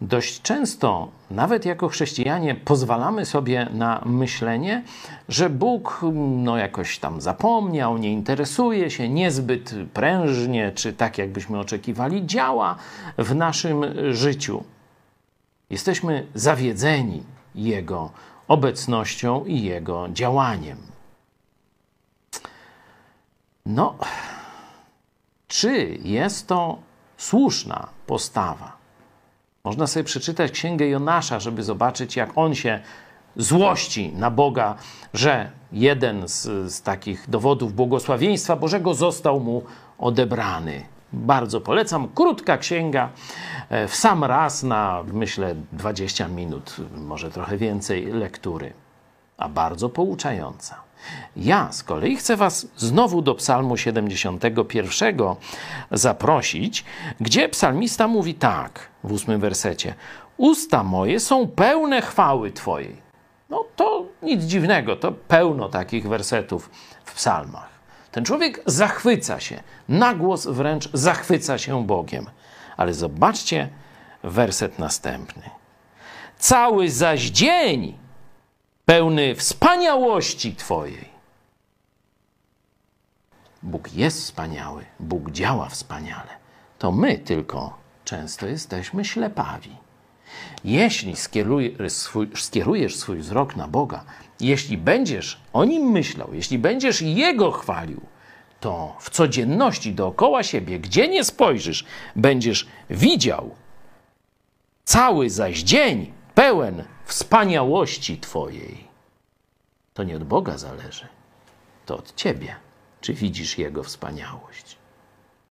Dość często, nawet jako chrześcijanie, pozwalamy sobie na myślenie, że Bóg no, jakoś tam zapomniał, nie interesuje się, niezbyt prężnie, czy tak jakbyśmy oczekiwali, działa w naszym życiu. Jesteśmy zawiedzeni Jego obecnością i Jego działaniem. No, czy jest to słuszna postawa? Można sobie przeczytać księgę Jonasza, żeby zobaczyć, jak on się złości na Boga, że jeden z, z takich dowodów błogosławieństwa Bożego został mu odebrany. Bardzo polecam. Krótka księga, e, w sam raz na myślę 20 minut, może trochę więcej lektury, a bardzo pouczająca. Ja z kolei chcę Was znowu do Psalmu 71 zaprosić, gdzie psalmista mówi tak w ósmym wersecie: Usta moje są pełne chwały Twojej. No to nic dziwnego, to pełno takich wersetów w psalmach. Ten człowiek zachwyca się, na głos wręcz zachwyca się Bogiem. Ale zobaczcie werset następny. Cały zaś dzień pełny wspaniałości Twojej. Bóg jest wspaniały, Bóg działa wspaniale. To my tylko często jesteśmy ślepawi. Jeśli skierujesz swój, wzrok na Boga, jeśli będziesz o nim myślał, jeśli będziesz Jego chwalił, to w codzienności dookoła siebie, gdzie nie spojrzysz, będziesz widział cały zaś dzień pełen wspaniałości Twojej. To nie od Boga zależy, to od Ciebie, czy widzisz Jego wspaniałość.